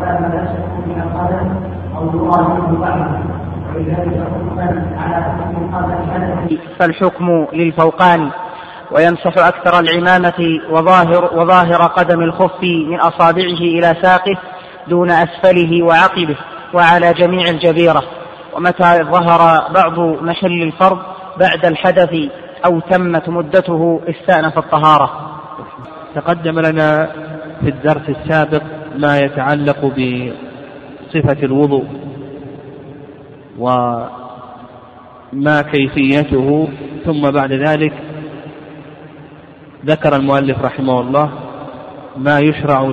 فلا من القدم أو يقال فالحكم للفوقان ويمسح أكثر العمامة وظاهر, وظاهر قدم الخف من أصابعه إلى ساقه دون أسفله وعقبه وعلى جميع الجبيرة. ومتى ظهر بعض محل الفرض بعد الحدث أو تمت مدته استأنف الطهارة. تقدم لنا في الدرس السابق ما يتعلق بصفة الوضوء وما كيفيته ثم بعد ذلك ذكر المؤلف رحمه الله ما يشرع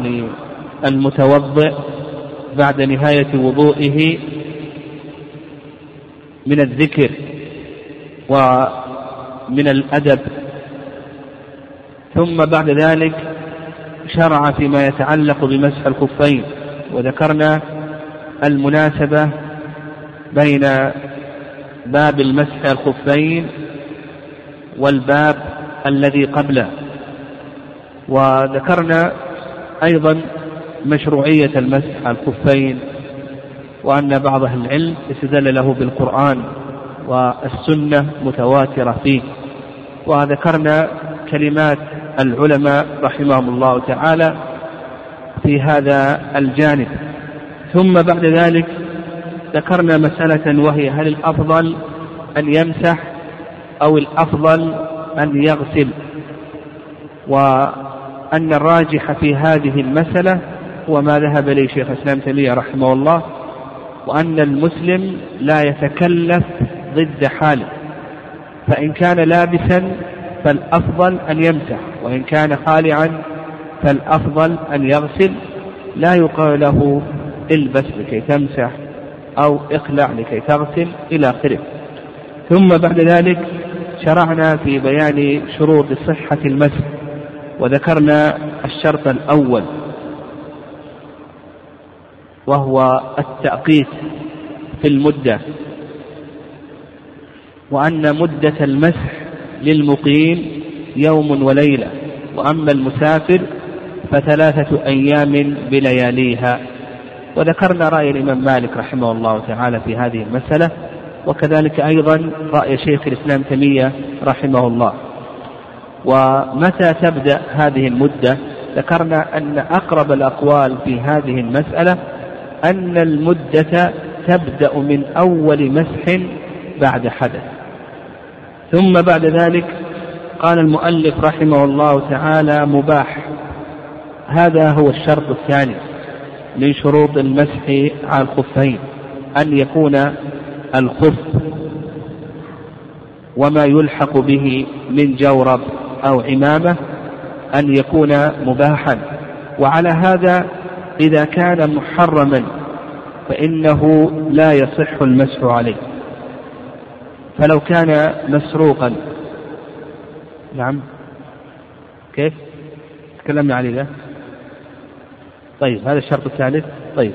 للمتوضئ بعد نهاية وضوئه من الذكر ومن الأدب. ثم بعد ذلك شرع فيما يتعلق بمسح الخفين وذكرنا المناسبة بين باب المسح الخفين والباب الذي قبله. وذكرنا أيضا مشروعية المسح الخفين وأن بعض أهل العلم استدل له بالقرآن والسنة متواترة فيه. وذكرنا كلمات العلماء رحمهم الله تعالى في هذا الجانب. ثم بعد ذلك ذكرنا مسألة وهي هل الأفضل أن يمسح أو الأفضل أن يغسل؟ وأن الراجح في هذه المسألة هو ما ذهب إليه شيخ الإسلام تيمية رحمه الله وأن المسلم لا يتكلف ضد حاله فإن كان لابسا فالأفضل أن يمسح. وإن كان خالعا فالأفضل أن يغسل لا يقال له البس لكي تمسح أو اخلع لكي تغسل إلى آخره. ثم بعد ذلك شرعنا في بيان شروط صحة المسح وذكرنا الشرط الأول وهو التأقيت في المدة وأن مدة المسح للمقيم يوم وليلة وأما المسافر فثلاثة أيام بلياليها. وذكرنا رأي الإمام مالك رحمه الله تعالى في هذه المسألة وكذلك أيضا رأي شيخ الإسلام تيمية رحمه الله. ومتى تبدأ هذه المدة؟ ذكرنا أن أقرب الأقوال في هذه المسألة أن المدة تبدأ من أول مسح بعد حدث. ثم بعد ذلك قال المؤلف رحمه الله تعالى مباح. هذا هو الشرط الثاني من شروط المسح على الخفين أن يكون الخف وما يلحق به من جورب أو عمامة أن يكون مباحا. وعلى هذا إذا كان محرما فإنه لا يصح المسح عليه. فلو كان مسروقا نعم. كيف؟ تكلمنا عليه ده طيب هذا الشرط الثالث. طيب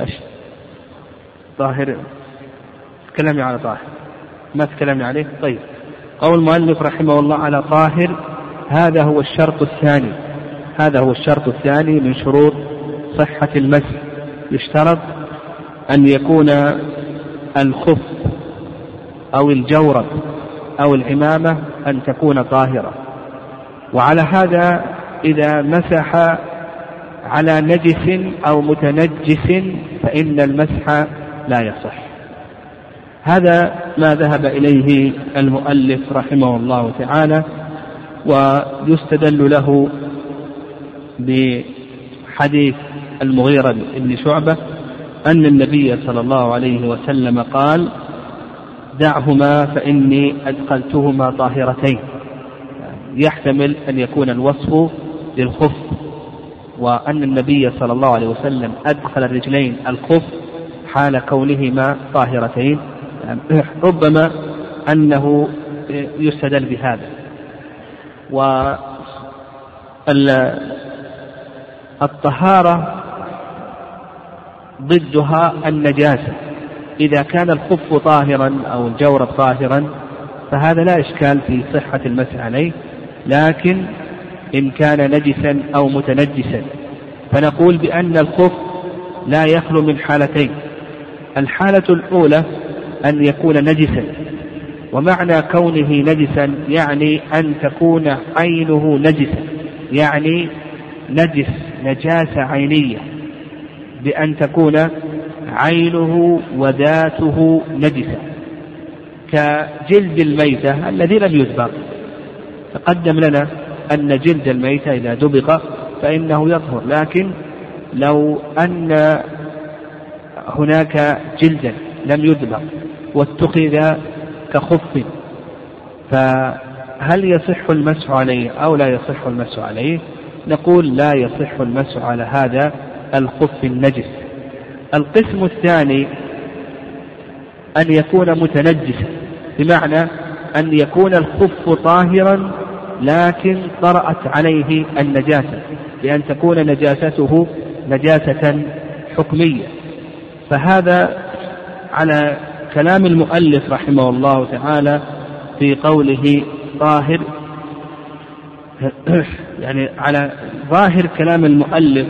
أش... طاهر. تكلمنا على طاهر. ما تكلمنا عليه؟ طيب. قول المؤلف رحمه الله على طاهر هذا هو الشرط الثاني. هذا هو الشرط الثاني من شروط صحة المسح يشترط أن يكون الخف أو الجورب أو العمامة أن تكون طاهرة. وعلى هذا إذا مسح على نجس أو متنجس فإن المسح لا يصح. هذا ما ذهب إليه المؤلف رحمه الله تعالى ويستدل له بحديث المغيرة بن شعبة أن النبي صلى الله عليه وسلم قال دعهما فإني أدخلتهما طاهرتين. يحتمل أن يكون الوصف للخف وأن النبي صلى الله عليه وسلم أدخل الرجلين الخف حال كونهما طاهرتين. ربما أنه يستدل بهذا. والطهارة ضدها النجاسة. إذا كان الخف طاهرا أو الجورب طاهرا فهذا لا إشكال في صحة المسح عليه لكن إن كان نجسا أو متنجسا. فنقول بأن الخف لا يخلو من حالتين. الحالة الأولى أن يكون نجسا ومعنى كونه نجسا يعني أن تكون عينه نجسا يعني نجس نجاسة عينية بأن تكون عينه وذاته نجسة كجلد الميتة الذي لم يدبغ تقدم لنا أن جلد الميتة إذا دبغ فإنه يطهر لكن لو أن هناك جلدا لم يدبغ واتخذ كخف فهل يصح المسح عليه أو لا يصح المسح عليه؟ نقول لا يصح المسح على هذا الخف النجس. القسم الثاني أن يكون متنجسا بمعنى أن يكون الخف طاهرا لكن طرأت عليه النجاسة بأن تكون نجاسته نجاسة حكمية. فهذا على كلام المؤلف رحمه الله تعالى في قوله طاهر يعني على ظاهر كلام المؤلف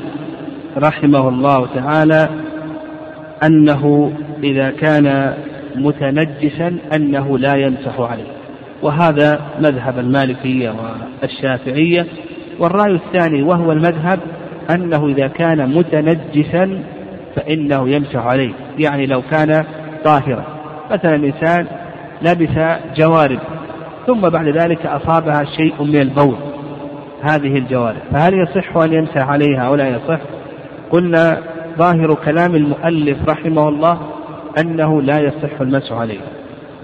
رحمه الله تعالى أنه إذا كان متنجسا أنه لا يمسح عليه. وهذا مذهب المالكية والشافعية. والرأي الثاني وهو المذهب أنه إذا كان متنجسا فإنه يمسح عليه. يعني لو كان طاهرا. مثلا إنسان لبس جوارب ثم بعد ذلك أصابها شيء من البول. هذه الجوارب. فهل يصح أن يمسح عليها أو لا يصح؟ قلنا ظاهر كلام المؤلف رحمه الله أنه لا يصح المسح عليها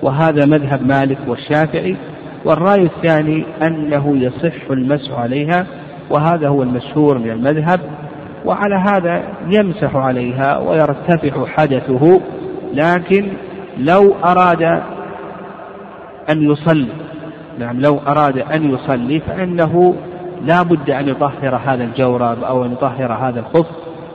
وهذا مذهب مالك والشافعي والرأي الثاني أنه يصح المسح عليها وهذا هو المشهور من المذهب وعلى هذا يمسح عليها ويرتفع حدثه لكن لو أراد أن يصلي نعم لو أراد أن يصلي فإنه لا بد أن يطهر هذا الجورب أو أن يطهر هذا الخف.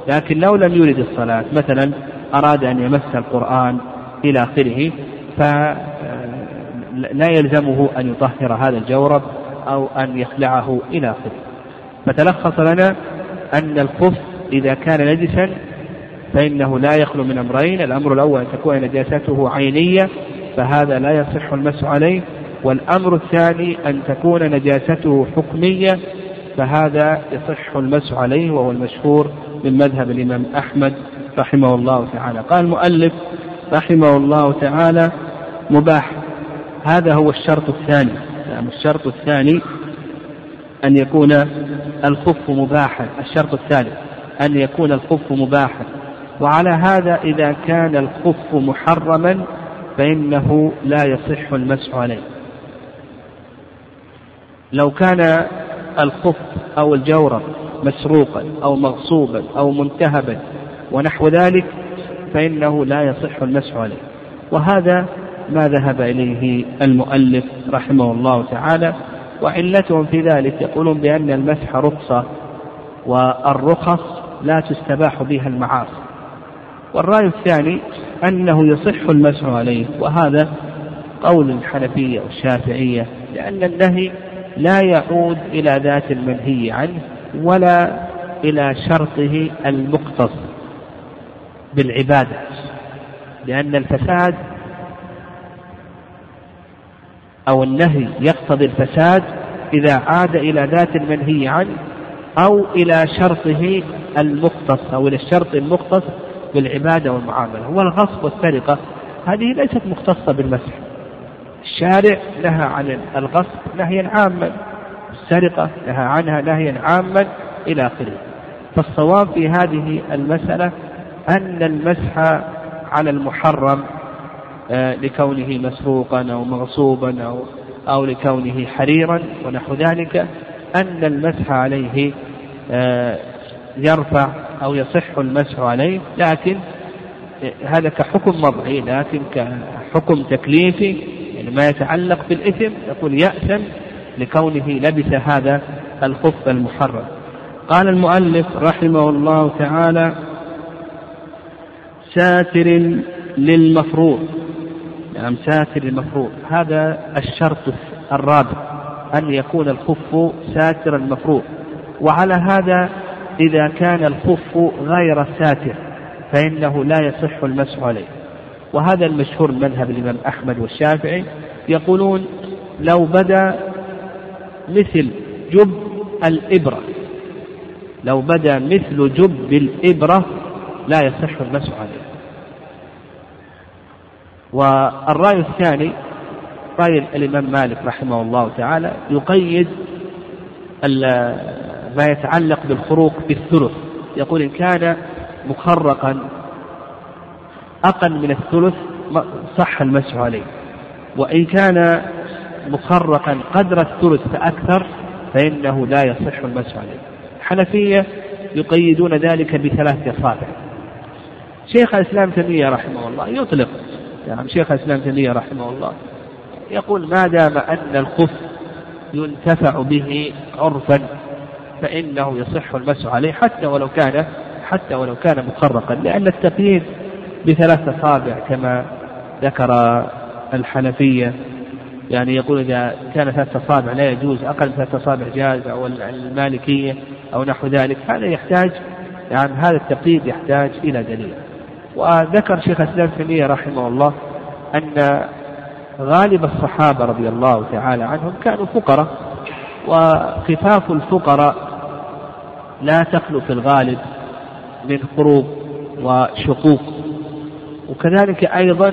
لكن لو لم يرد الصلاة مثلا أراد أن يمس القرآن إلى آخره فلا يلزمه أن يطهر هذا الجورب أو أن يخلعه إلى آخره. فتلخص لنا أن الخف إذا كان نجسا فإنه لا يخلو من أمرين الأمر الأول أن تكون نجاسته عينية فهذا لا يصح المسح عليه والأمر الثاني أن تكون نجاسته حكمية فهذا يصح المسح عليه وهو المشهور من مذهب الإمام أحمد رحمه الله تعالى. قال المؤلف رحمه الله تعالى مباح. هذا هو الشرط الثاني. نعم الشرط الثاني أن يكون الخف مباحا. الشرط الثالث أن يكون الخف مباحا. وعلى هذا إذا كان الخف محرما فإنه لا يصح المسح عليه. لو كان الخف أو الجورب مسروقا أو مغصوبا أو منتهبا ونحو ذلك فإنه لا يصح المسح عليه. وهذا ما ذهب إليه المؤلف رحمه الله تعالى وعلتهم في ذلك يقولون بأن المسح رخصة والرخص لا تستباح بها المعاصي. والرأي الثاني أنه يصح المسح عليه وهذا قول الحنفية والشافعية لأن النهي لا يعود إلى ذات المنهي عنه ولا إلى شرطه المقتص بالعبادة لأن الفساد أو النهي يقتضي الفساد إذا عاد إلى ذات المنهي عنه أو إلى شرطه المقتص أو إلى الشرط المقتص بالعبادة والمعاملة. والغصب والسرقة هذه ليست مختصة بالمسح. الشارع نهى عن الغصب نهيا عاما. السرقة نهى عنها نهيا عاما إلى آخره. فالصواب في هذه المسألة أن المسح على المحرم آه، لكونه مسروقا أو مغصوبا أو أو لكونه حريرا ونحو ذلك أن المسح عليه آه، يرفع أو يصح المسح عليه. لكن آه، هذا كحكم وضعي لكن كحكم تكليفي يعني ما يتعلق بالإثم يقول يأثم لكونه لبس هذا الخف المحرم. قال المؤلف رحمه الله تعالى ساتر للمفروض. نعم ساتر المفروض هذا الشرط الرابع أن يكون الخف ساتر المفروض. وعلى هذا إذا كان الخف غير ساتر فإنه لا يصح المسح عليه. وهذا المشهور مذهب الإمام أحمد والشافعي يقولون لو بدأ مثل جب الإبرة. لو بدا مثل جب الإبرة لا يصح المسح عليه. والرأي الثاني رأي الإمام مالك رحمه الله تعالى يقيد ما يتعلق بالخروق بالثلث. يقول إن كان مخرقا أقل من الثلث صح المسح عليه. وإن كان مخرقا قدر الثلث فأكثر فإنه لا يصح المسح عليه. الحنفية يقيدون ذلك بثلاثة أصابع. شيخ الإسلام تيمية رحمه الله يطلق يعني شيخ الإسلام تيمية رحمه الله يقول ما دام أن الخف ينتفع به عرفا فإنه يصح المسح عليه حتى ولو كان حتى ولو كان مخرقا لأن التقييد بثلاث أصابع كما ذكر الحنفية يعني يقول إذا كان ثلاثة أصابع لا يجوز أقل من ثلاثة أصابع جاز أو المالكية أو نحو ذلك هذا يحتاج يعني هذا التقييد يحتاج إلى دليل. وذكر شيخ الإسلام تيمية رحمه الله أن غالب الصحابة رضي الله تعالى عنهم كانوا فقراء وخفاف الفقراء لا تخلو في الغالب من خروج وشقوق. وكذلك أيضا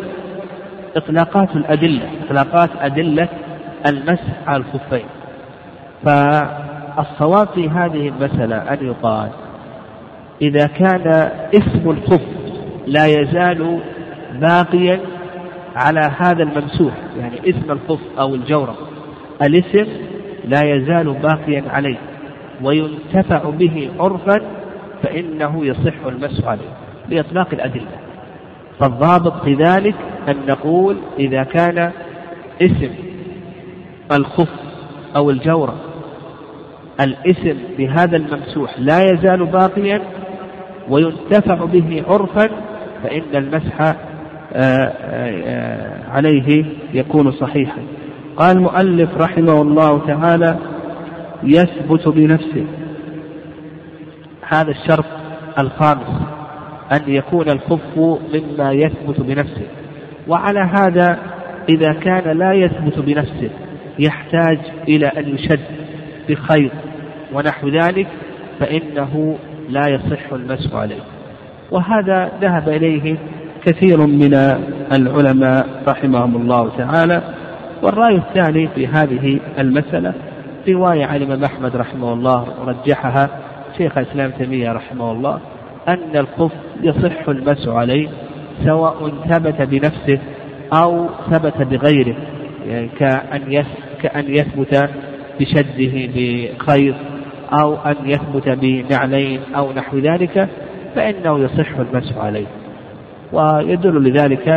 إطلاقات الأدلة إطلاقات أدلة المسح على الخفين. فالصواب في هذه المسألة أن يقال إذا كان اسم الخف لا يزال باقيا على هذا الممسوح يعني اسم الخف أو الجورب الاسم لا يزال باقيا عليه وينتفع به عرفا فإنه يصح المسح عليه بإطلاق الأدلة. فالضابط في ذلك أن نقول إذا كان اسم الخف أو الجورة الاسم بهذا الممسوح لا يزال باقيا وينتفع به عرفا فإن المسح آه، آه، عليه يكون صحيحا. قال المؤلف رحمه الله تعالى يثبت بنفسه. هذا الشرط الخامس. أن يكون الخف مما يثبت بنفسه. وعلى هذا إذا كان لا يثبت بنفسه يحتاج إلى أن يشد بخيط ونحو ذلك فإنه لا يصح المسح عليه. وهذا ذهب إليه كثير من العلماء رحمهم الله تعالى. والرأي الثاني في هذه المسألة رواية عن الإمام أحمد رحمه الله رجحها شيخ الإسلام تيمية رحمه الله. أن الخف يصح المسح عليه سواء ثبت بنفسه أو ثبت بغيره يعني كأن كأن يثبت بشده بخيط أو أن يثبت بنعلين أو نحو ذلك فإنه يصح المسح عليه. ويدل لذلك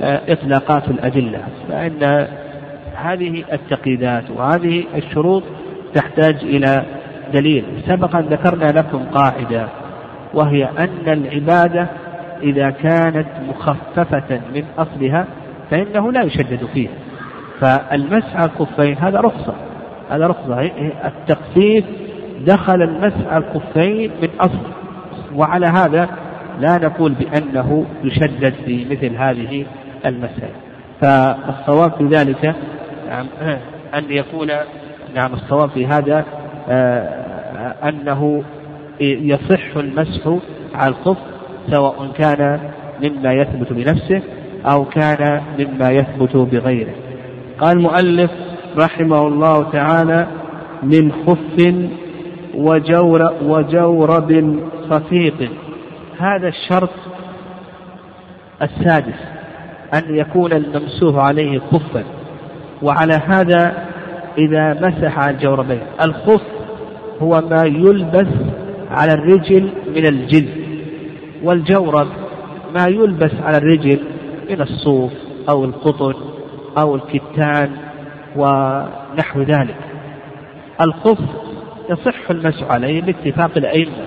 آه، إطلاقات الأدلة فإن هذه التقييدات وهذه الشروط تحتاج إلى دليل. سبقا ذكرنا لكم قاعدة وهي أن العبادة إذا كانت مخففة من أصلها فإنه لا يشدد فيها. فالمسح على الخفين هذا رخصة. هذا رخصة. التخفيف دخل المسح على الخفين من أصل. وعلى هذا لا نقول بأنه يشدد في مثل هذه المسائل. فالصواب في ذلك نعم أن يكون نعم الصواب في هذا آه، أنه يصح المسح على الخف سواء كان مما يثبت بنفسه أو كان مما يثبت بغيره. قال المؤلف رحمه الله تعالى من خف وجور وجورب صفيق هذا الشرط السادس أن يكون الممسوح عليه خفا. وعلى هذا إذا مسح على الجوربين الخف هو ما يلبس على الرجل من الجلد والجورب ما يلبس على الرجل من الصوف أو القطن أو الكتان ونحو ذلك. الخف يصح المسح عليه باتفاق الأئمة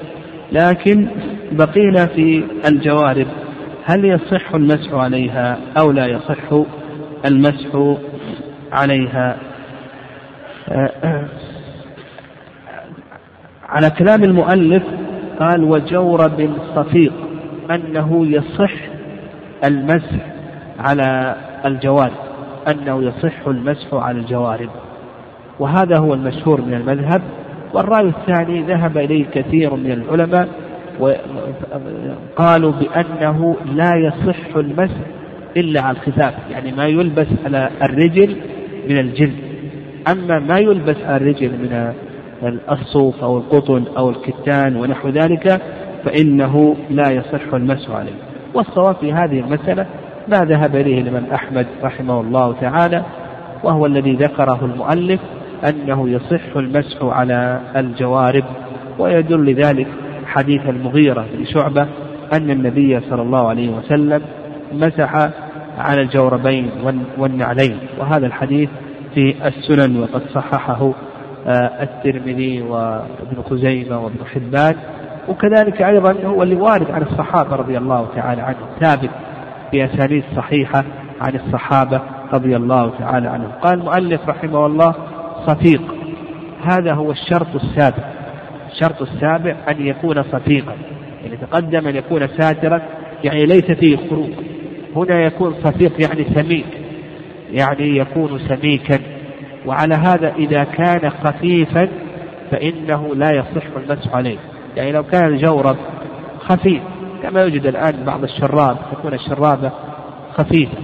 لكن بقينا في الجوارب. هل يصح المسح عليها أو لا يصح المسح عليها؟ على كلام المؤلف قال وجورب صفيق أنه يصح المسح على الجوارب أنه يصح المسح على الجوارب. وهذا هو المشهور من المذهب والرأي الثاني ذهب إليه كثير من العلماء وقالوا بأنه لا يصح المسح إلا على الخفاف يعني ما يلبس على الرجل من الجلد. أما ما يلبس على الرجل من الصوف أو القطن أو الكتان ونحو ذلك فإنه لا يصح المسح عليه. والصواب في هذه المسألة ما ذهب إليه الإمام أحمد رحمه الله تعالى وهو الذي ذكره المؤلف أنه يصح المسح على الجوارب ويدل لذلك حديث المغيرة بن شعبة أن النبي صلى الله عليه وسلم مسح على الجوربين والنعلين وهذا الحديث في السنن وقد صححه الترمذي وابن خزيمة وابن حبان. وكذلك أيضا هو اللي وارد عن الصحابة رضي الله تعالى عنهم ثابت بأسانيد صحيحة عن الصحابة رضي الله تعالى عنهم. قال المؤلف رحمه الله صفيق. هذا هو الشرط السابع. الشرط السابع أن يكون صفيقا. يعني تقدم أن يكون ساترا يعني ليس فيه خروق هنا يكون صفيق يعني سميك يعني يكون سميكا. وعلى هذا إذا كان خفيفا فإنه لا يصح المسح عليه. يعني لو كان الجورب خفيف كما يوجد الآن بعض الشراب تكون الشرابة خفيفة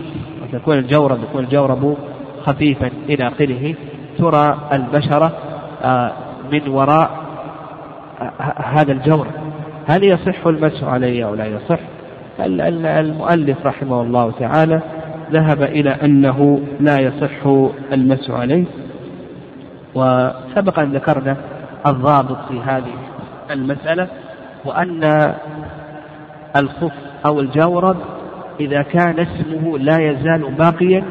وتكون الجورب يكون الجورب خفيفا إلى آخره ترى البشرة آه، من وراء آه، هذا الجورب هل يصح المسح عليه أو لا يصح؟ المؤلف رحمه الله تعالى ذهب إلى أنه لا يصح المسح عليه وسبق أن ذكرنا الضابط في هذه المسألة وأن الخف أو الجورب إذا كان اسمه لا يزال باقيا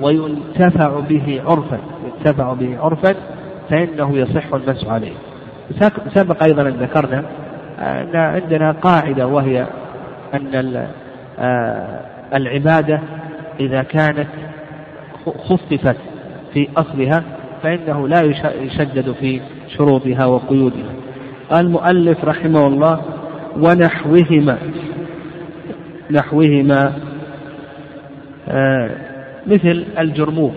وينتفع به عرفا ينتفع به عرفا فإنه يصح المسح عليه. سبق أيضا أن ذكرنا أن عندنا قاعدة وهي أن آه، العبادة إذا كانت خففت في أصلها فإنه لا يشدد في شروطها وقيودها. المؤلف رحمه الله ونحوهما نحوهما آه مثل الجرموق.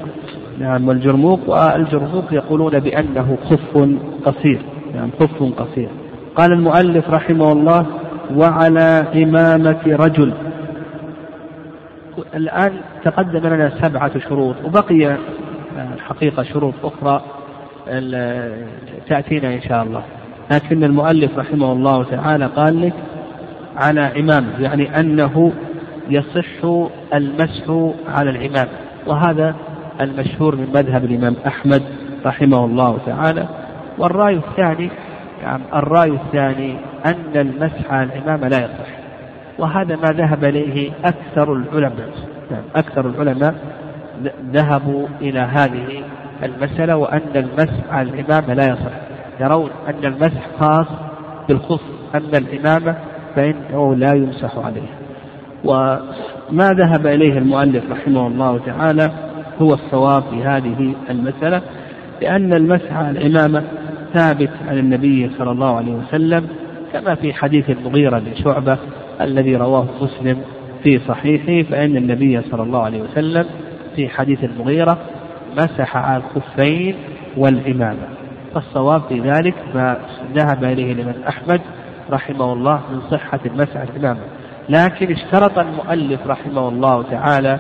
نعم والجرموق والجرموق يقولون بأنه خف قصير. نعم خف قصير. قال المؤلف رحمه الله وعلى إمامة رجل الآن تقدم لنا سبعة شروط وبقي الحقيقة شروط أخرى تأتينا إن شاء الله. لكن المؤلف رحمه الله تعالى قال لك على عمامة يعني أنه يصح المسح على العمامة وهذا المشهور من مذهب الإمام أحمد رحمه الله تعالى. والرأي الثاني يعني الرأي الثاني أن المسح على العمامة لا يصح. وهذا ما ذهب إليه أكثر العلماء. يعني أكثر العلماء ذهبوا إلى هذه المسألة وأن المسح على العمامة لا يصح. يرون أن المسح خاص بالخف أما العمامة فإنه لا يمسح عليها وما ذهب إليه المؤلف رحمه الله تعالى هو الصواب في هذه المسألة لأن المسح على العمامة ثابت عن النبي صلى الله عليه وسلم كما في حديث المغيرة بن شعبة الذي رواه مسلم في صحيحه فإن النبي صلى الله عليه وسلم في حديث المغيرة مسح على الخفين والعمامة فالصواب في ذلك ما ذهب إليه الإمام أحمد رحمه الله من صحة المسح الإمامة. لكن اشترط المؤلف رحمه الله تعالى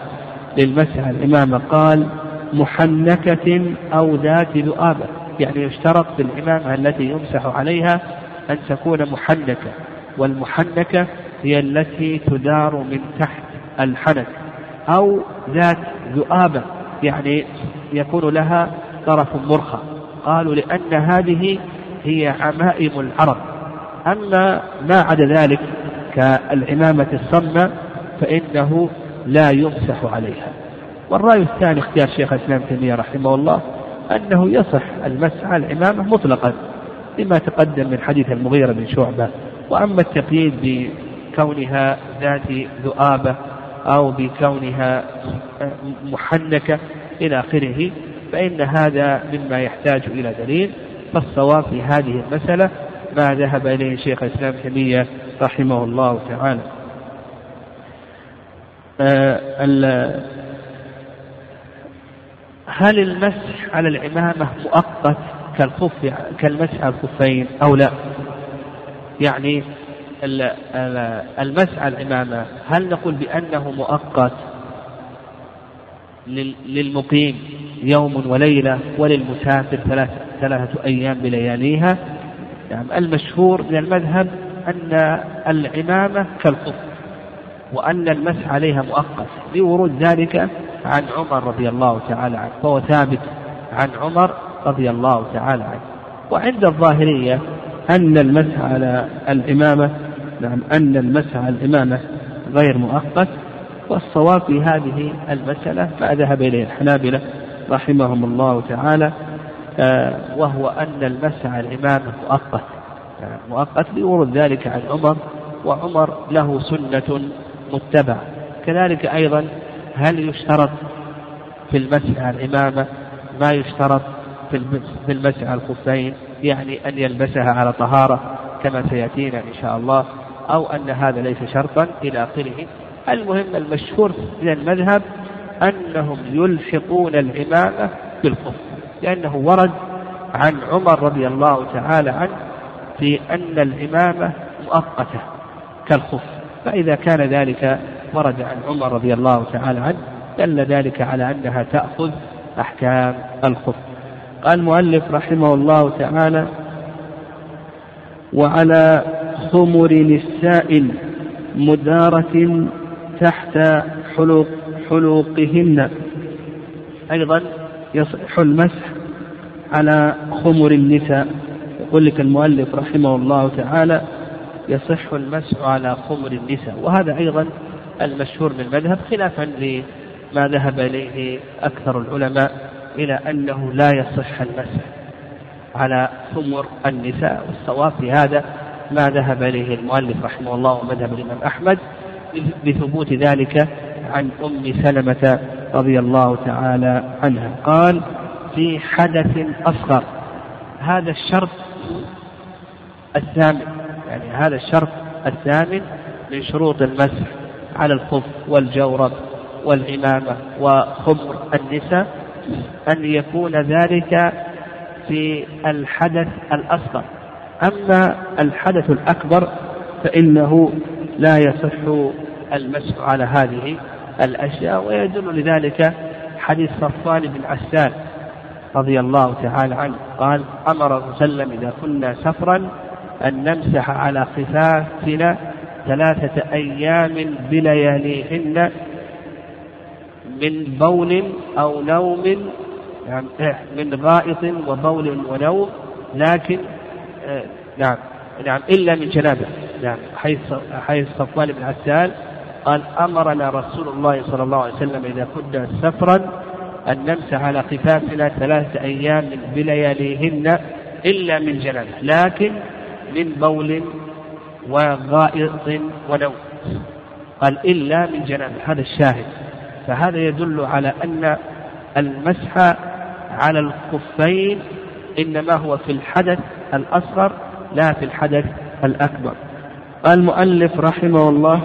للمسح الإمامة قال محنكة أو ذات ذؤابة يعني يشترط في الإمامة التي يمسح عليها أن تكون محنكة والمحنكة هي التي تدار من تحت الحنك أو ذات ذؤابة يعني يكون لها طرف مرخى. قالوا لأن هذه هي عمائم العرب. أما ما عدا ذلك كالعمامة الصمة فإنه لا يمسح عليها. والرأي الثاني اختيار شيخ الإسلام تيمية رحمه الله أنه يصح المسح على العمامة مطلقا لما تقدم من حديث المغيرة بن شعبة. وأما التقييد بكونها ذات ذؤابة أو بكونها محنكة إلى آخره فإن هذا مما يحتاج إلى دليل فالصواب في هذه المسألة ما ذهب إليه شيخ الإسلام تيمية رحمه الله تعالى آه هل المسح على العمامة مؤقت كالخف كالمسح على الخفين أو لا؟ يعني المسح على العمامة هل نقول بأنه مؤقت للمقيم يوم وليلة وللمسافر ثلاثة, ثلاثة أيام بلياليها؟ يعني المشهور من المذهب أن العمامة كالخف وأن المسح عليها مؤقت لورود ذلك عن عمر رضي الله تعالى عنه فهو ثابت عن عمر رضي الله تعالى عنه. وعند الظاهرية أن المسح على الإمامة نعم أن المسح على الإمامة غير مؤقت والصواب في هذه المسألة ما ذهب إليه الحنابلة رحمهم الله تعالى آه، وهو أن المسح على الإمامة مؤقت يعني مؤقت لورود ذلك عن عمر وعمر له سنة متبعة. كذلك أيضا هل يشترط في المسح على الإمامة ما يشترط في المسح على الخفين؟ يعني أن يلبسها على طهارة كما سيأتينا إن شاء الله. أو أن هذا ليس شرطا إلى آخره. المهم المشهور من المذهب أنهم يلحقون العمامة بالخف لأنه ورد عن عمر رضي الله تعالى عنه في أن العمامة مؤقتة كالخف فإذا كان ذلك ورد عن عمر رضي الله تعالى عنه دل ذلك على أنها تأخذ أحكام الخف قال المؤلف رحمه الله تعالى وعلى خمر السائل مدارة تحت حلوق حلوقهن. أيضا يصح المسح على خمر النساء. يقول لك المؤلف رحمه الله تعالى يصح المسح على خمر النساء. وهذا أيضا المشهور من المذهب خلافا لما ذهب إليه أكثر العلماء إلى أنه لا يصح المسح على خمر النساء. والصواب في هذا ما ذهب إليه المؤلف رحمه الله ومذهب الإمام أحمد بثبوت ذلك عن أم سلمة رضي الله تعالى عنها. قال في حدث أصغر. هذا الشرط الثامن يعني هذا الشرط الثامن من شروط المسح على الخف والجورب والعمامة وخمر النساء أن يكون ذلك في الحدث الأصغر. أما الحدث الأكبر فإنه لا يصح المسح على هذه الأشياء ويدل لذلك حديث صفوان بن عسان رضي الله تعالى عنه قال أمر صلى الله عليه وسلم إذا كنا سفرا أن نمسح على خفافنا ثلاثة أيام بلياليهن من بول أو نوم يعني من غائط وبول ونوم لكن نعم نعم إلا من جنابه. نعم حيث حيث صفوان بن عسال قال أمرنا رسول الله صلى الله عليه وسلم إذا كنا سفرا أن نمسح على خفافنا ثلاثة أيام بلياليهن إلا من جنابه لكن من بول وغائط ونوم. قال إلا من جنابه هذا الشاهد. فهذا يدل على أن المسح على الخفين إنما هو في الحدث الأصغر لا في الحدث الأكبر. المؤلف رحمه الله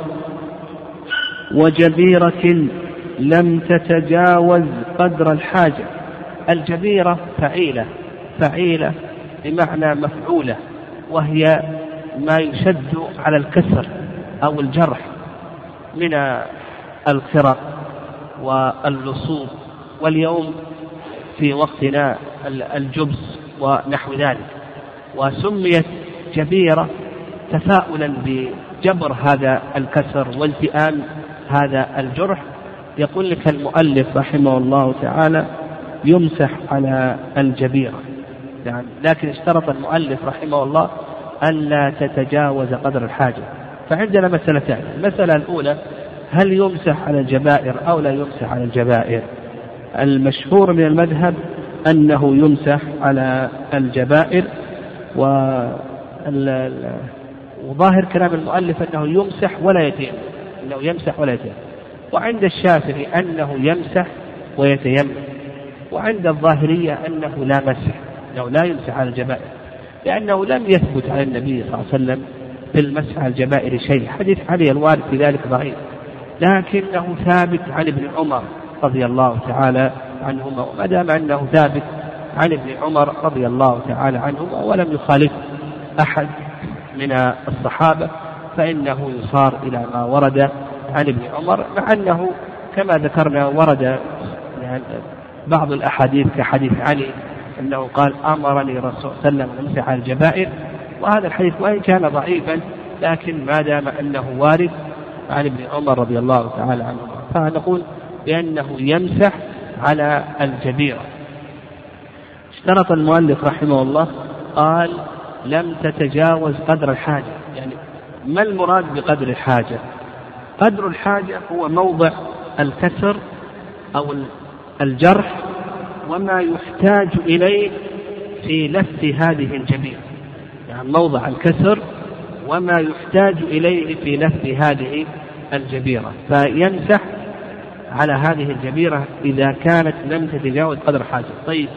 وجبيرة لم تتجاوز قدر الحاجة. الجبيرة فعيلة فعيلة بمعنى مفعولة وهي ما يشد على الكسر أو الجرح من الخرق واللصوص واليوم في وقتنا الجبس ونحو ذلك. وسميت جبيرة تفاؤلا بجبر هذا الكسر والتئام هذا الجرح. يقول لك المؤلف رحمه الله تعالى يمسح على الجبيرة. يعني لكن اشترط المؤلف رحمه الله ألا تتجاوز قدر الحاجة. فعندنا مسألتان. المسألة الأولى هل يمسح على الجبائر أو لا يمسح على الجبائر؟ المشهور من المذهب أنه يمسح على الجبائر و وظاهر كلام المؤلف أنه يمسح ولا يتيم. أنه يمسح ولا يتيم. وعند الشافعي أنه يمسح ويتيمم وعند الظاهرية أنه لا مسح أنه لا يمسح على الجبائر. لأنه لم يثبت على النبي صلى الله عليه وسلم في المسح على الجبائر شيء. حديث علي الوارد في ذلك ضعيف. لكنه ثابت عن ابن عمر رضي الله تعالى عنهما وما دام أنه ثابت عن ابن عمر رضي الله تعالى عنهما ولم يخالف أحد من الصحابة فإنه يصار إلى ما ورد عن ابن عمر مع أنه كما ذكرنا ورد يعني بعض الأحاديث كحديث علي أنه قال أمرني الرسول صلى الله عليه وسلم أن أمسح على الجبائر وهذا الحديث وإن كان ضعيفا لكن ما دام أنه وارد عن ابن عمر رضي الله تعالى عنهما. فنقول بأنه يمسح على الجبيرة. اشترط المؤلف رحمه الله قال لم تتجاوز قدر الحاجة. يعني ما المراد بقدر الحاجة؟ قدر الحاجة هو موضع الكسر أو الجرح وما يحتاج إليه في لف هذه الجبيرة. يعني موضع الكسر وما يحتاج إليه في لف هذه الجبيرة. فيمسح على هذه الجبيرة إذا كانت لم تتجاوز قدر الحاجة طيب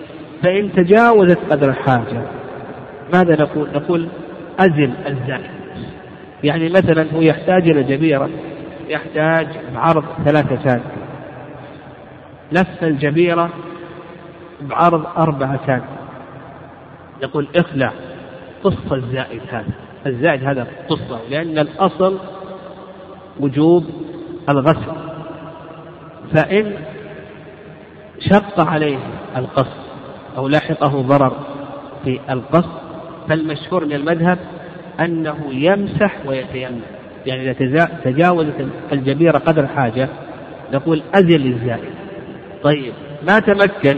فإن تجاوزت قدر الحاجة ماذا نقول؟ نقول أزل الزائد. يعني مثلا هو يحتاج إلى جبيرة يحتاج بعرض ثلاثة سنت لف الجبيرة بعرض أربعة سنت يقول اخلع قص الزائد هذا. الزائد هذا قصة لأن الأصل وجوب الغسل. فإن شق عليه القص أو لحقه ضرر في القص فالمشهور من المذهب أنه يمسح ويتيمم. يعني إذا تجاوزت الجبيرة قدر حاجة نقول أزل الزائد. طيب ما تمكن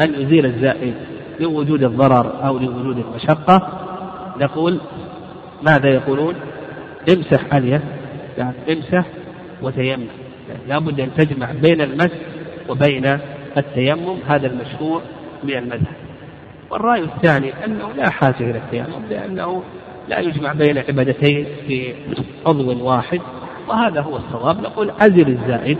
أن يزيل الزائد لوجود الضرر أو لوجود المشقة؟ نقول ماذا يقولون؟ امسح عليه يعني امسح وتيمم. يعني لابد أن تجمع بين المسح وبين التيمم هذا المشهور من المذهب. والرأي الثاني أنه لا حاجة إلى التيمم لأنه لا يجمع بين عبادتين في عضو واحد وهذا هو الصواب. نقول أزل الزائد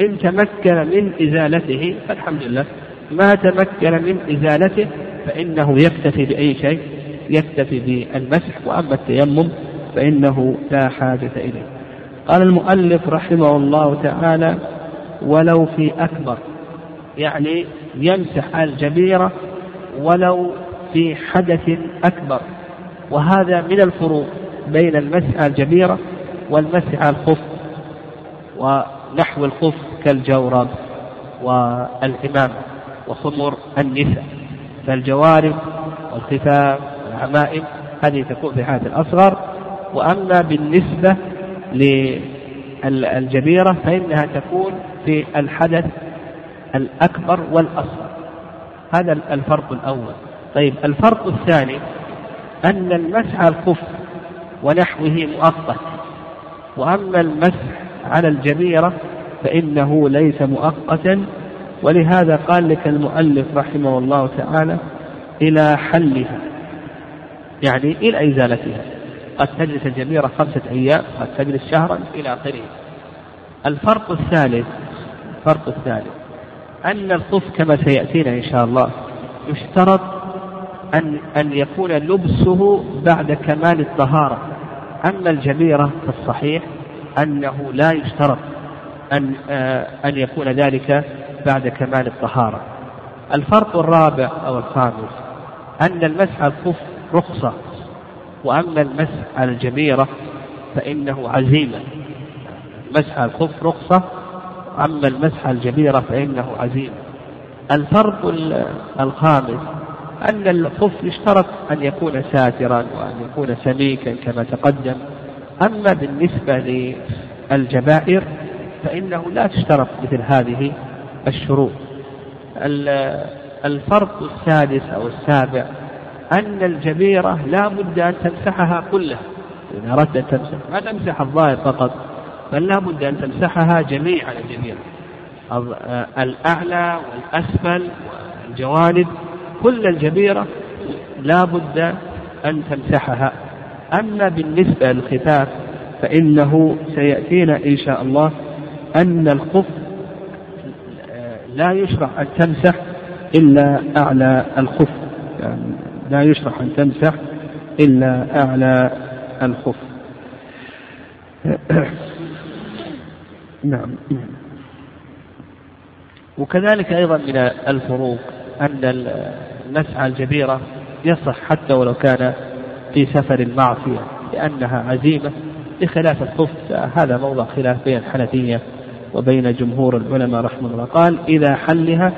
إن تمكن من إزالته فالحمد لله. ما تمكن من إزالته فإنه يكتفي بأي شيء يكتفي بالمسح وأما التيمم فإنه لا حاجة إليه. قال المؤلف رحمه الله تعالى ولو في أكبر. يعني يمسح الجبيرة ولو في حدث أكبر. وهذا من الفروق بين المسح على الجبيرة والمسح على الخف ونحو الخف كالجورب والعمامة وخمر النساء. فالجوارب والخفاف والعمائم هذه تكون في حالة الأصغر. وأما بالنسبة للجبيرة فإنها تكون في الحدث الأكبر والأصغر. هذا الفرق الأول. طيب الفرق الثاني أن المسح على الخف ونحوه مؤقت. وأما المسح على الجبيرة فإنه ليس مؤقتا. ولهذا قال لك المؤلف رحمه الله تعالى إلى حلها يعني إلى إزالتها. قد تجلس الجبيرة خمسة أيام قد تجلس شهرا إلى آخره. الفرق الثالث الفرق الثالث أن الخف كما سيأتينا إن شاء الله يشترط أن أن يكون لبسه بعد كمال الطهارة. أما الجبيرة فالصحيح أنه لا يشترط أن آه، أن يكون ذلك بعد كمال الطهارة. الفرق الرابع أو الخامس أن المسح الخف رخصة. وأما المسح على الجبيرة فإنه عزيمة. مسح الخف رخصة أما المسح على الجبيرة فإنه عزيمة. الفرق الخامس أن الخف يشترط أن يكون ساترا وأن يكون سميكا كما تقدم أما بالنسبة للجبائر فإنه لا تشترط مثل هذه الشروط الفرق السادس أو السابع أن الجبيرة لا بد أن تمسحها كلها إذا أردت أن تمسح ما تمسح الظاهر فقط بل لا بد أن تمسحها جميعا الجبيرة الأعلى والأسفل والجوانب كل الجبيرة لا بد أن تمسحها. أما بالنسبة للخفاف فإنه سيأتينا إن شاء الله أن الخف لا يشرع أن تمسح إلا أعلى الخف. يعني لا يشرع أن تمسح إلا أعلى الخف. نعم. وكذلك أيضا من الفروق أن المسعى الجبيرة يصح حتى ولو كان في سفر المعصية لأنها عزيمة بخلاف الخف. هذا موضع خلاف بين الحنفية وبين جمهور العلماء رحمه الله. قال إذا حلها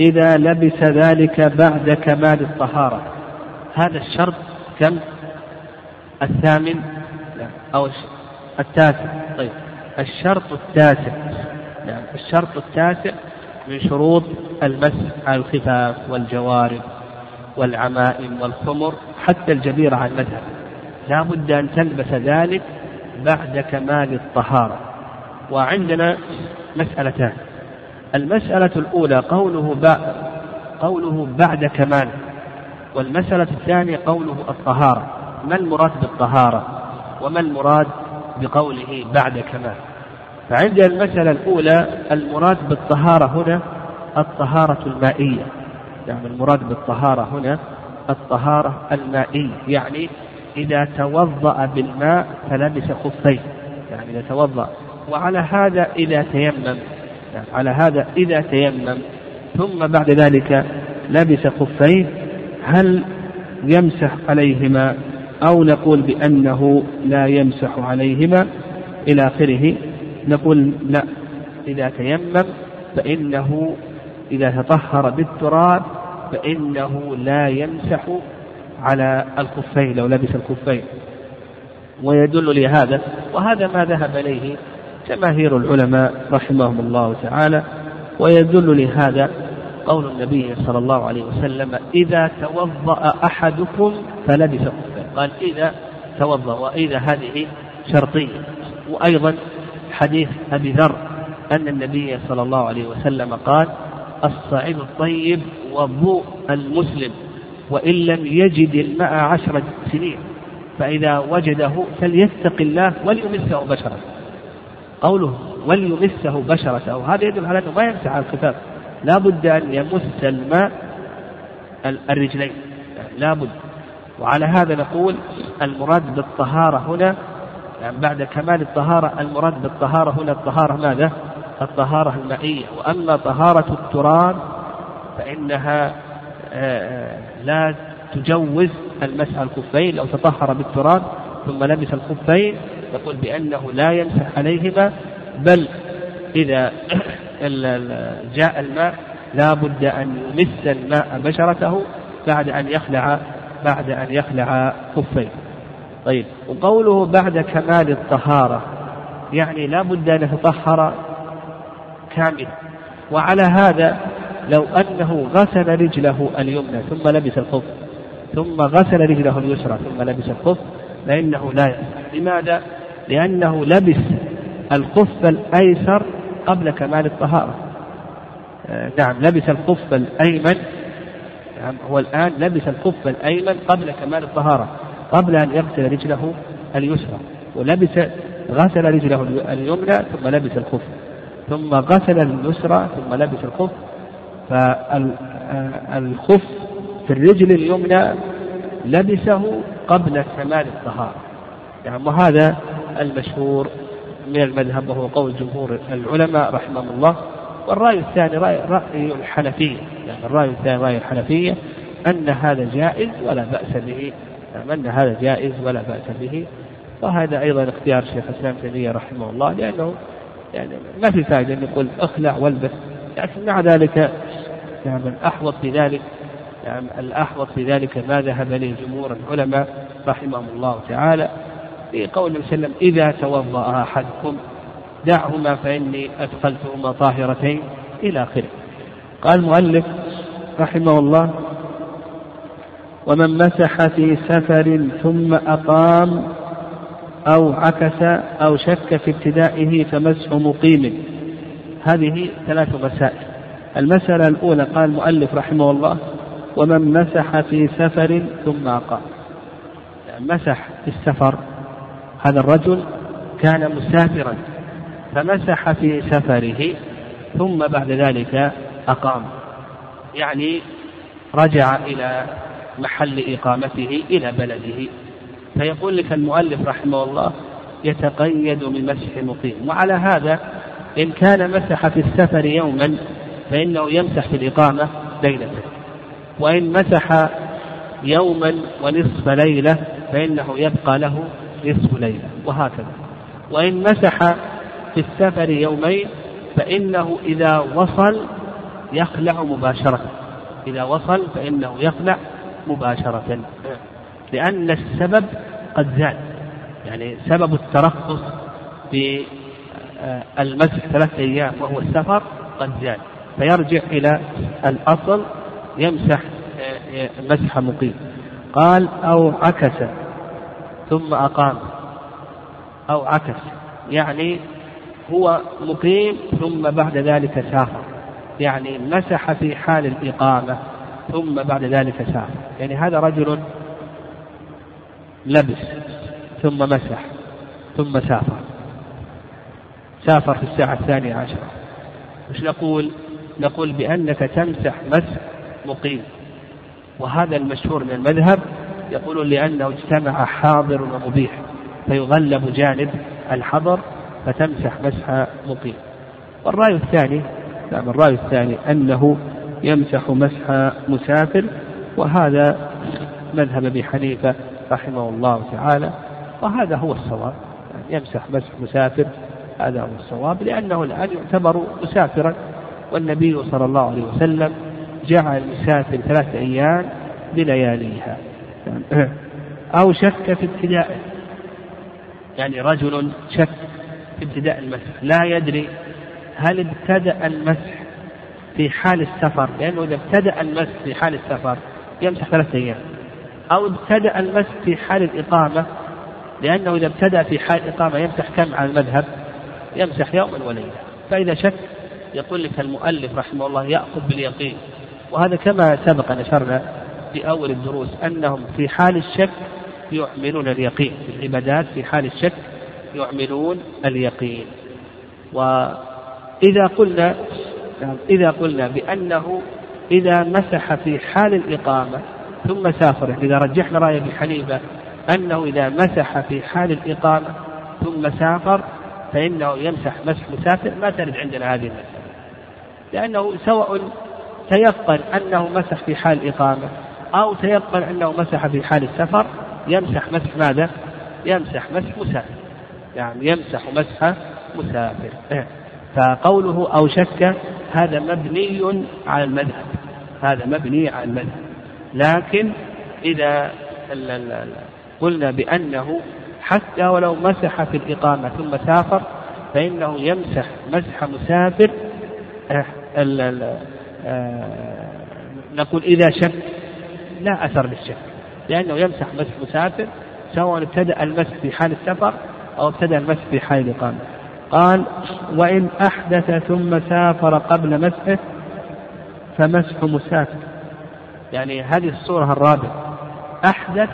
إذا لبس ذلك بعد كمال الطهارة. هذا الشرط كم؟ الثامن؟ أو التاسع. طيب. الشرط التاسع. نعم الشرط التاسع من شروط المسح على الخفاف والجوارب والعمائم والخمر حتى الجبيرة على المذهب. لا بد أن تلبس ذلك بعد كمال الطهارة. وعندنا مسألتان. المسألة الأولى قوله قوله بعد كمال والمسألة الثانية قوله الطهارة. ما المراد بالطهارة؟ وما المراد بقوله بعد كمال؟ فعند المسألة الأولى المراد بالطهارة هنا الطهارة المائية. يعني المراد بالطهارة هنا الطهارة المائية. يعني إذا توضأ بالماء فلبس خفين. يعني إذا توضأ. وعلى هذا إذا تيمم. على هذا إذا تيمم ثم بعد ذلك لبس خفين هل يمسح عليهما أو نقول بأنه لا يمسح عليهما؟ إلى آخره نقول لا إذا تيمم فإنه إذا تطهر بالتراب فإنه لا يمسح على الخفين لو لبس الخفين. ويدل لهذا وهذا ما ذهب إليه جماهير العلماء رحمهم الله تعالى ويدل لهذا قول النبي صلى الله عليه وسلم إذا توضأ أحدكم فلبس خفين قال إذا توضأ. وإذا هذه شرطية. وأيضا حديث أبي ذر أن النبي صلى الله عليه وسلم قال الصعيد الطيب وضوء المسلم وإن لم يجد الماء عشر سنين فإذا وجده فليتق الله وليمسه بشرته قوله وليمسه بشرته. هذا يدل على أنه ما يمسح على الخفاف لا بد أن يمس الماء الرجلين. لا بد. وعلى هذا نقول المراد بالطهارة هنا يعني بعد كمال الطهارة المراد بالطهارة هنا الطهارة ماذا؟ الطهارة المائية. وأما طهارة التراب فإنها آه، لا تجوز المسح الخفين لو تطهر بالتراب ثم لبس الخفين يقول بأنه لا يمسح عليهما بل إذا جاء الماء لا بد أن يمس الماء بشرته بعد أن يخلع بعد أن يخلع خفيه طيب وقوله بعد كمال الطهارة يعني لا بد أن يتطهر كاملا وعلى هذا لو أنه غسل رجله اليمنى ثم لبس الخف ثم غسل رجله اليسرى ثم لبس الخف فإنه لا يصح لماذا؟ لأنه لبس الخف الأيسر قبل كمال الطهارة. آه نعم لبس الخف الأيمن نعم هو الآن لبس الخف الأيمن قبل كمال الطهارة قبل أن يغسل رجله اليسرى ولبس غسل رجله اليمنى ثم لبس الخف ثم غسل اليسرى ثم لبس الخف فالخف في الرجل اليمنى لبسه قبل كمال الطهارة. يعني وهذا المشهور من المذهب وهو قول جمهور العلماء رحمهم الله والرأي الثاني رأي, رأي الحنفية. يعني الرأي الثاني رأي الحنفية أن هذا جائز ولا بأس به. يعني أن هذا جائز ولا بأس به. وهذا أيضا اختيار شيخ الإسلام تيمية رحمه الله لأنه يعني ما في فائدة أن يقول اخلع والبس. لكن مع ذلك يعني الأحوط في ذلك يعني الأحوط في ذلك ما ذهب إليه جمهور العلماء رحمهم الله تعالى. في قول وسلم إذا توضأ أحدكم دعهما فإني أدخلتهما طاهرتين إلى آخره. قال المؤلف رحمه الله ومن مسح في سفر ثم أقام أو عكس أو شك في ابتدائه فمسح مقيم. هذه ثلاث مسائل. المسألة الأولى قال المؤلف رحمه الله ومن مسح في سفر ثم أقام. مسح في السفر هذا الرجل كان مسافرا فمسح في سفره ثم بعد ذلك أقام. يعني رجع إلى محل إقامته إلى بلده. فيقول لك المؤلف رحمه الله يتقيد بمسح مقيم. وعلى هذا إن كان مسح في السفر يوما فإنه يمسح في الإقامة ليلة. وإن مسح يوما ونصف ليلة فإنه يبقى له نصف ليلة وهكذا. وإن مسح في السفر يومين فإنه إذا وصل يخلع مباشرة. إذا وصل فإنه يخلع مباشرة. لأن السبب قد زال يعني سبب الترخص في آه، المسح ثلاثة أيام وهو السفر قد زال فيرجع إلى الأصل يمسح آه، آه، مسح مقيم. قال أو عكس. ثم أقام أو عكس. يعني هو مقيم ثم بعد ذلك سافر. يعني مسح في حال الإقامة ثم بعد ذلك سافر. يعني هذا رجل لبس ثم مسح ثم سافر. سافر في الساعة الثانية عشرة. وش نقول؟ نقول بأنك تمسح مسح مقيم. وهذا المشهور من المذهب يقولون لأنه اجتمع حاضر ومبيح فيغلب جانب الحضر فتمسح مسح مقيم. والرأي الثاني نعم الرأي الثاني أنه يمسح مسح مسافر وهذا مذهب أبي حنيفة رحمه الله تعالى وهذا هو الصواب. يعني يمسح مسح مسافر هذا هو الصواب لأنه الآن يعتبر مسافرا. والنبي صلى الله عليه وسلم جعل المسافر ثلاثة أيام بلياليها. أو شك في ابتدائه يعني رجل شك في ابتداء المسح. لا يدري هل ابتدأ المسح في حال السفر. لأنه إذا ابتدأ المسح في حال السفر يمسح ثلاثة أيام. أو ابتدأ المسح في حال الإقامة. لأنه إذا ابتدأ في حال الإقامة يمسح كم على المذهب؟ يمسح يوما وليلة. فإذا شك يقول لك المؤلف رحمه الله يأخذ باليقين. وهذا كما سبق نشرنا في أول الدروس أنهم في حال الشك يعملون اليقين في العبادات في حال الشك يعملون اليقين. وإذا قلنا إذا قلنا بأنه إذا مسح في حال الإقامة ثم سافر إذا رجحنا رأي أبي حنيفة أنه إذا مسح في حال الإقامة ثم سافر فإنه يمسح مسح مسافر ما ترد عندنا هذه المسألة. لأنه سواء تيقن أنه مسح في حال الإقامة أو تيقن أنه مسح في حال السفر يمسح مسح ماذا؟ يمسح مسح مسافر. يعني يمسح مسح مسافر. فقوله أو شك هذا مبني على المذهب. هذا مبني على المذهب. لكن إذا قلنا بأنه حتى ولو مسح في الإقامة ثم سافر فإنه يمسح مسح مسافر. آه، نقول إذا شك. لا أثر للشك لأنه يمسح مسح مسافر سواء ابتدأ المسح في حال السفر أو ابتدأ المسح في حال الإقامة. قال وإن أحدث ثم سافر قبل مسحه فمسح مسافر. يعني هذه الصورة الرابعة. أحدث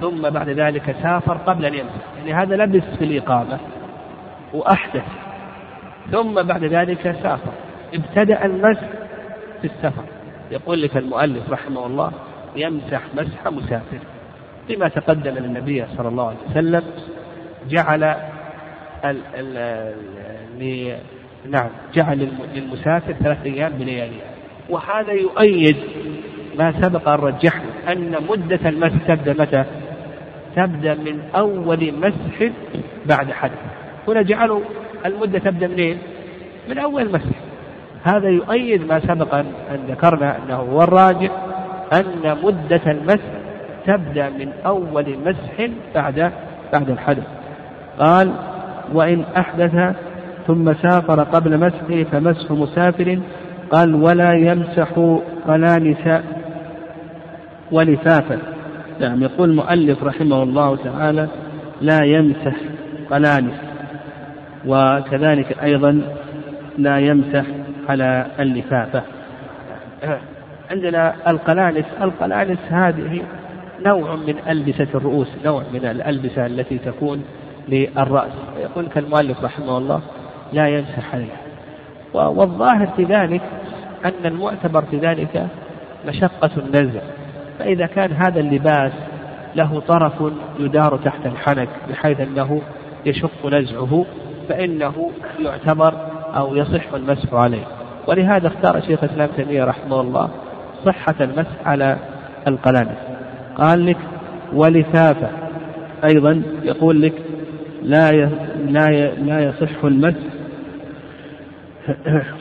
ثم بعد ذلك سافر قبل أن يمسح. يعني هذا لبس في الإقامة. وأحدث ثم بعد ذلك سافر. ابتدأ المسح في السفر. يقول لك المؤلف رحمه الله يمسح مسح مسافر. لما تقدم للنبي صلى الله عليه وسلم جعل ال ال نعم جعل للمسافر ثلاث أيام بلياليها وهذا يؤيد ما سبق أن رجحنا أن مدة المسح تبدأ متى؟ تبدأ من أول مسح بعد حدث. هنا جعلوا المدة تبدأ منين؟ من أول مسح. هذا يؤيد ما سبق أن ذكرنا أنه هو الراجح. أن مدة المسح تبدأ من أول مسح بعد بعد الحدث. قال وإن أحدث ثم سافر قبل مسحه فمسح مسافر. قال ولا يمسح قلانس ولفافا نعم يقول المؤلف رحمه الله تعالى لا يمسح قلانس وكذلك أيضا لا يمسح على اللفافة. عندنا القلانس. القلانس هذه نوع من ألبسة الرؤوس نوع من الألبسة التي تكون للرأس. يقول كالمؤلف رحمه الله لا يمسح عليها والظاهر في ذلك أن المعتبر في ذلك مشقة النزع. فإذا كان هذا اللباس له طرف يدار تحت الحنك بحيث أنه يشق نزعه فإنه يعتبر أو يصح المسح عليه. ولهذا اختار شيخ الإسلام تيمية رحمه الله صحة المسح على القلانس قال لك ولثافة أيضا يقول لك لا لا لا يصح المسح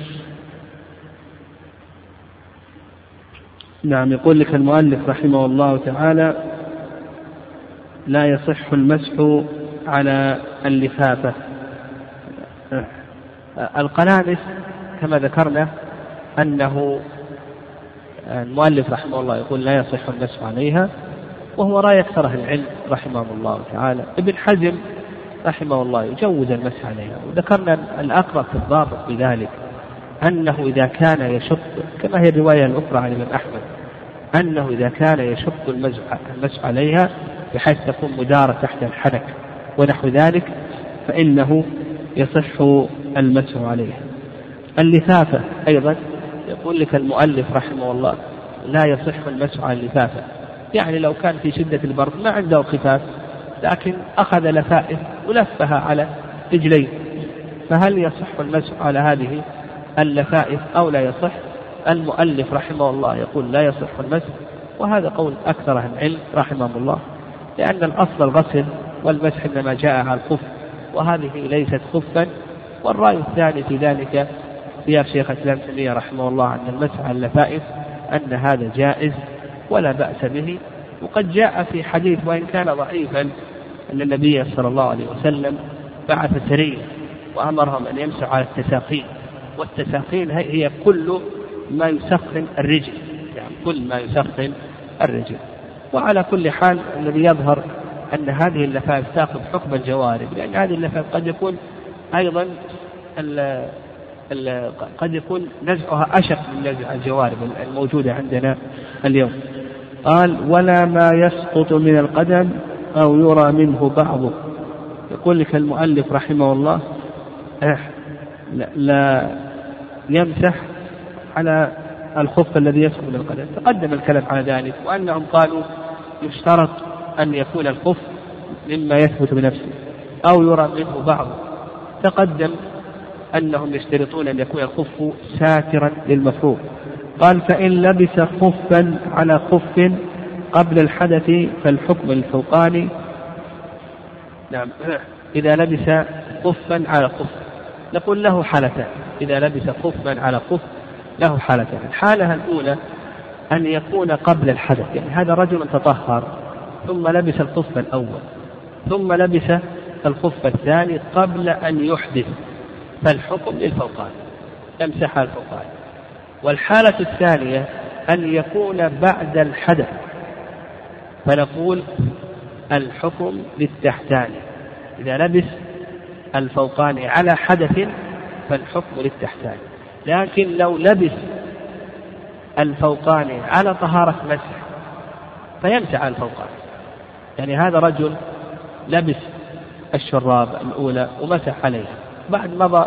نعم يقول لك المؤلف رحمه الله تعالى لا يصح المسح على اللفافة القنانس كما ذكرنا أنه المؤلف رحمه الله يقول لا يصح المسح عليها وهو رأي أكثر أهل العلم رحمه الله تعالى. ابن حزم رحمه الله يجوز المسح عليها وذكرنا الأقرب في الضابط بذلك أنه إذا كان يشق كما هي الرواية الأخرى عن الإمام أحمد أنه إذا كان يشق المسح عليها بحيث تكون مدارة تحت الحنك ونحو ذلك فإنه يصح المسح عليها. اللفافة أيضا يقول لك المؤلف رحمه الله لا يصح المسح على اللفافة يعني لو كان في شدة البرد ما عنده خفاف لكن أخذ لفائف ولفها على رجليه فهل يصح المسح على هذه اللفائف أو لا يصح؟ المؤلف رحمه الله يقول لا يصح المسح وهذا قول أكثر أهل العلم رحمهم الله. لأن الأصل الغسل والمسح إنما جاء على الخف وهذه ليست خفا والرأي الثاني في ذلك اختيار شيخ الإسلام تيمية رحمه الله أن المسح على اللفائف أن هذا جائز ولا بأس به وقد جاء في حديث وإن كان ضعيفا أن النبي صلى الله عليه وسلم بعث سرية وأمرهم أن يمسحوا على التساقين والتساقين هي كل ما يسخن الرجل يعني كل ما يسخن الرجل. وعلى كل حال الذي يظهر أن هذه اللفائف تأخذ حكم الجوارب لأن هذه اللفائف قد يكون أيضا قد يكون نزعها أشق من نزع الجوارب الموجودة عندنا اليوم. قال ولا ما يسقط من القدم أو يرى منه بعضه يقول لك المؤلف رحمه الله لا, لا يمسح على الخف الذي يسقط من القدم. تقدم الكلام على ذلك وأنهم قالوا يشترط أن يكون الخف مما يثبت بنفسه أو يرى منه بعض. تقدم أنهم يشترطون أن يكون الخف ساترا للمفروض. قال فإن لبس خفا على خف قبل الحدث فالحكم الفوقاني. نعم. إذا لبس خفا على خف نقول له حالتان. إذا لبس خفا على خف له حالتان. الحالة الأولى أن يكون قبل الحدث يعني هذا رجل تطهر ثم لبس الخف الأول ثم لبس الخف الثاني قبل أن يحدث. فالحكم للفوقان يمسح الفوقان والحالة الثانية أن يكون بعد الحدث فنقول الحكم للتحتاني إذا لبس الفوقاني على حدث فالحكم للتحتاني لكن لو لبس الفوقاني على طهارة مسح فيمسح على الفوقاني يعني هذا رجل لبس الشراب الأولى ومسح عليها. بعد مضى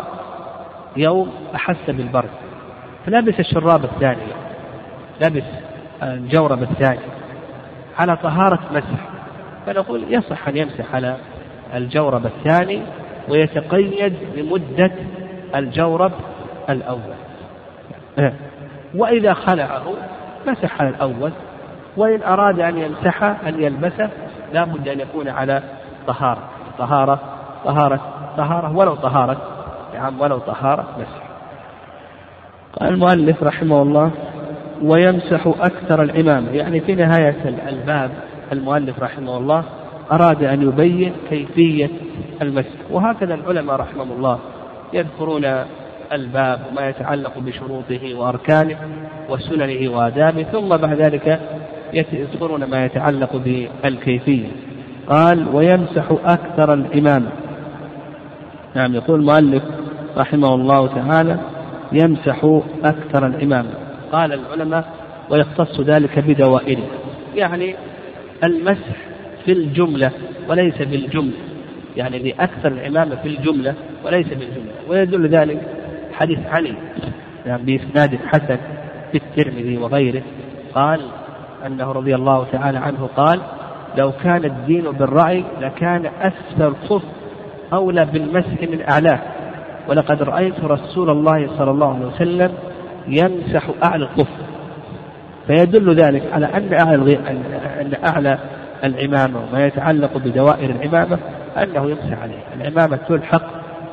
يوم أحس بالبرد فلبس الشراب الثاني لبس الجورب الثاني على طهارة مسح فنقول يصح أن يمسح على الجورب الثاني ويتقيد بمدة الجورب الأول. وإذا خلعه مسح على الأول وإن أراد أن يمسحه أن يلبسه لا بد أن يكون على طهارة طهارة طهارة طهارة ولو طهارة. نعم ولو طهارة مسح قال المؤلف رحمه الله ويمسح أكثر العمامة يعني في نهاية الباب المؤلف رحمه الله أراد أن يبين كيفية المسح. وهكذا العلماء رحمهم الله يذكرون الباب وما يتعلق بشروطه وأركانه وسننه وآدابه ثم بعد ذلك يذكرون ما يتعلق بالكيفية. قال ويمسح أكثر العمامة نعم يقول المؤلف رحمه الله تعالى يمسح أكثر العمامة قال العلماء ويختص ذلك بدوائره. يعني المسح في الجملة وليس بالجملة يعني لأكثر العمامة في الجملة وليس بالجملة ويدل ذلك حديث علي. يعني بإسناد حسن في الترمذي وغيره. قال أنه رضي الله تعالى عنه قال لو كان الدين بالرأي لكان أسفل الخف أولى بالمسح من أعلاه. ولقد رأيت رسول الله صلى الله عليه وسلم يمسح أعلى الخف فيدل ذلك على أن أعلى أن أعلى العمامة وما يتعلق بدوائر العمامة أنه يمسح عليه. العمامة تلحق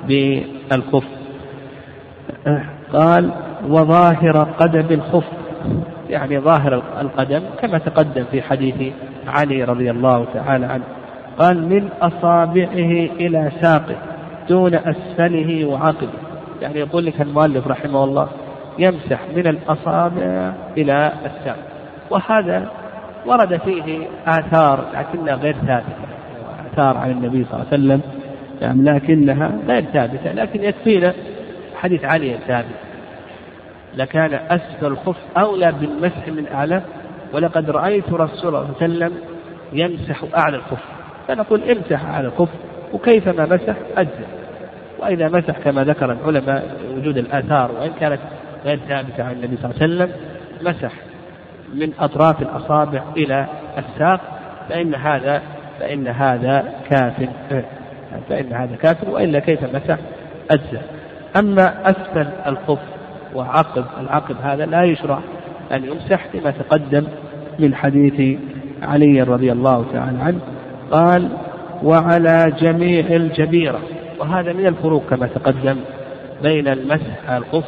بالخف قال وظاهر قدم الخف. يعني ظاهر القدم كما تقدم في حديث علي رضي الله تعالى عنه. قال من أصابعه إلى ساقه دون أسفله وعقبه. يعني يقول لك المؤلف رحمه الله يمسح من الأصابع إلى الساق. وهذا ورد فيه آثار لكنها غير ثابتة آثار عن النبي صلى الله عليه وسلم يعني لكنها غير ثابتة لكن يكفينا حديث علي الثابت. لكان أسفل الخف أولى بالمسح من أعلى ولقد رأيت رسول الله صلى الله عليه وسلم يمسح أعلى الخف. فنقول امسح أعلى الخف وكيفما مسح أجزل وإذا مسح كما ذكر العلماء وجود الآثار وإن كانت غير ثابتة عن النبي صلى الله عليه وسلم مسح من أطراف الأصابع إلى الساق فإن هذا فإن هذا كاف فإن هذا كاف وإلا كيف مسح؟ أجزاء أما أسفل الخف وعقب العقب هذا لا يشرع أن يمسح لما تقدم من حديث علي رضي الله تعالى عنه. قال وعلى جميع الجبيرة. وهذا من الفروق كما تقدم بين المسح على الخف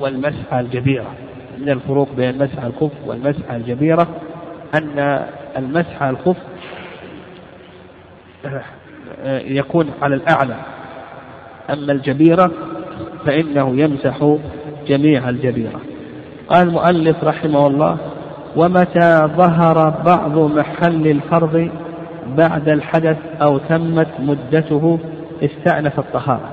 والمسح على الجبيرة. من الفروق بين المسح على الخف والمسح على الجبيرة أن المسح على الخف يكون على الأعلى. أما الجبيرة فإنه يمسح جميع الجبيرة. قال المؤلف رحمه الله ومتى ظهر بعض محل الفرض بعد الحدث أو تمت مدته استأنف الطهارة.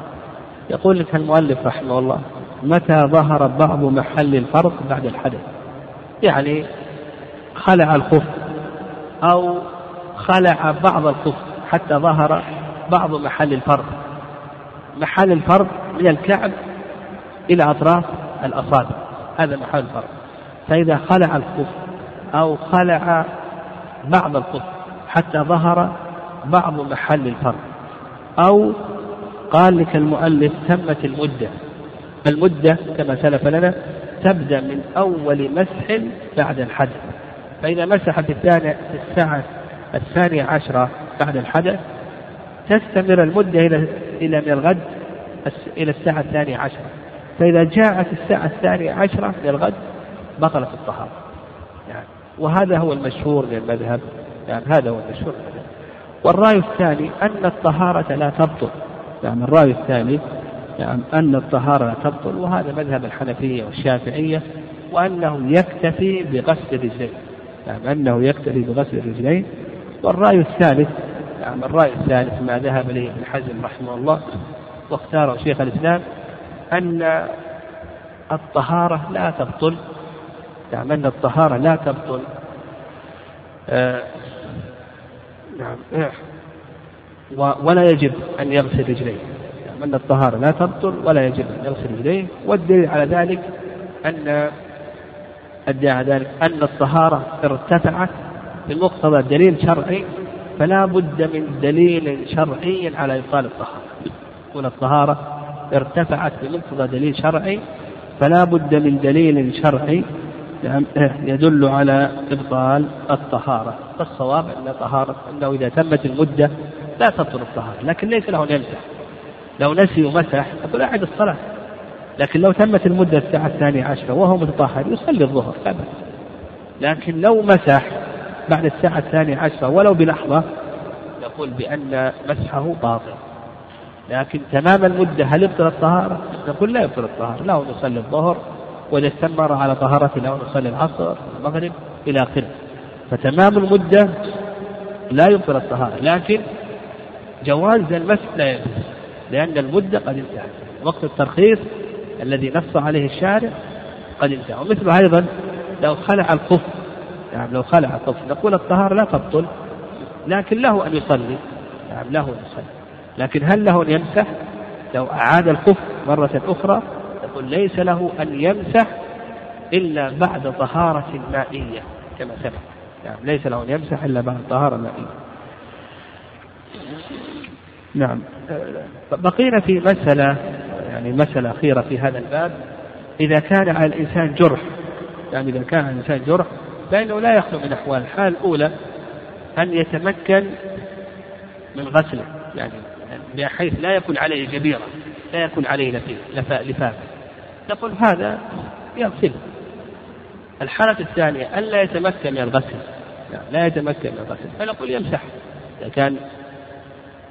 يقول لك المؤلف رحمه الله متى ظهر بعض محل الفرض بعد الحدث؟ يعني خلع الخف أو خلع بعض الخف حتى ظهر بعض محل الفرض محل الفرض من الكعب إلى أطراف الأصابع. هذا محل الفرض فإذا خلع الخف أو خلع بعض الخف حتى ظهر بعض محل الفرض أو قال لك المؤلف تمت المدة. المدة كما سلف لنا تبدأ من أول مسح بعد الحدث. فإذا مسح في الثانية في الساعة الثانية عشرة بعد الحدث تستمر المدة إلى إلى من الغد إلى الساعة الثانية عشرة. فإذا جاءت الساعة الثانية عشرة من الغد بطلت الطهارة. يعني وهذا هو المشهور من المذهب. يعني هذا هو المشهور والرأي الثاني أن الطهارة لا تبطل. يعني الرأي الثاني يعني أن الطهارة لا تبطل وهذا مذهب الحنفية والشافعية وأنه يكتفي بغسل الرجلين. يعني أنه يكتفي بغسل الرجلين. والرأي الثالث يعني الرأي الثالث ما ذهب إليه ابن حزم رحمه الله واختاره شيخ الإسلام أن الطهارة لا تبطل. يعني أن الطهارة لا تبطل. آه نعم. آه ولا يجب أن يغسل رجليه. يعني أن الطهارة لا تبطل ولا يجب أن يغسل رجليه. والدليل على ذلك أن الدليل على ذلك أن الطهارة ارتفعت بمقتضى دليل شرعي فلا بد من دليل شرعي على إبطال الطهارة. تكون الطهارة ارتفعت بمقتضى دليل شرعي فلا بد من دليل شرعي يدل على إبطال الطهارة. فالصواب أن طهارة أنه إذا تمت المدة لا تبطل الطهارة لكن ليس له أن يمسح لو نسي ومسح يقول أعد الصلاة. لكن لو تمت المدة الساعة الثانية عشرة وهو متطهر يصلي الظهر بأس لكن لو مسح بعد الساعة الثانية عشرة ولو بلحظة يقول بأن مسحه باطل. لكن تمام المدة هل يبطل الطهارة؟ نقول لا يبطل الطهارة. له نصلي الظهر. وإذا استمر على طهارته له نصلي العصر المغرب إلى آخره. فتمام المدة لا يبطل الطهارة لكن جواز المسح لا يجوز لأن المدة قد انتهت. وقت الترخيص الذي نص عليه الشارع قد انتهى. ومثله أيضا لو خلع الخف يعني لو خلع الخف. نقول الطهارة لا تبطل لكن له أن يصلي يعني له أن يصلي. لكن هل له أن يمسح؟ لو أعاد الخف مرة أخرى يقول ليس له أن يمسح إلا بعد طهارة مائية كما سبق. يعني ليس له أن يمسح إلا بعد طهارة مائية. نعم. بقينا في مسألة يعني مسألة أخيرة في هذا الباب. إذا كان على الإنسان جرح يعني إذا كان على الإنسان جرح فإنه لا يخلو من أحوال. الحالة الأولى أن يتمكن من غسله يعني بحيث لا يكون عليه جبيرة لا يكون عليه لفاف نقول هذا يغسله الحالة الثانية ألا يتمكن من الغسل. يعني لا يتمكن من الغسل. فنقول يمسح. إذا كان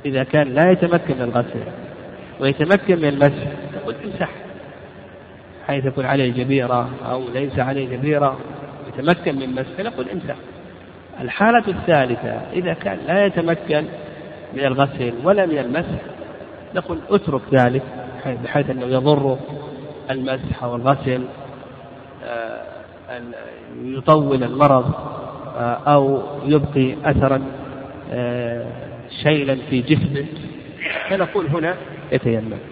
إذا كان لا يتمكن من الغسل ويتمكن من المسح نقول امسح. حيث يكون عليه جبيرة أو ليس عليه جبيرة يتمكن من المسح نقول امسح. الحالة الثالثة إذا كان لا يتمكن من الغسل ولا من المسح نقول اترك ذلك بحيث أنه يضر المسح أو الغسل آه، يطول المرض آه، أو يبقي أثرا آه، شيلا في جسمه. فنقول هنا يتيمم.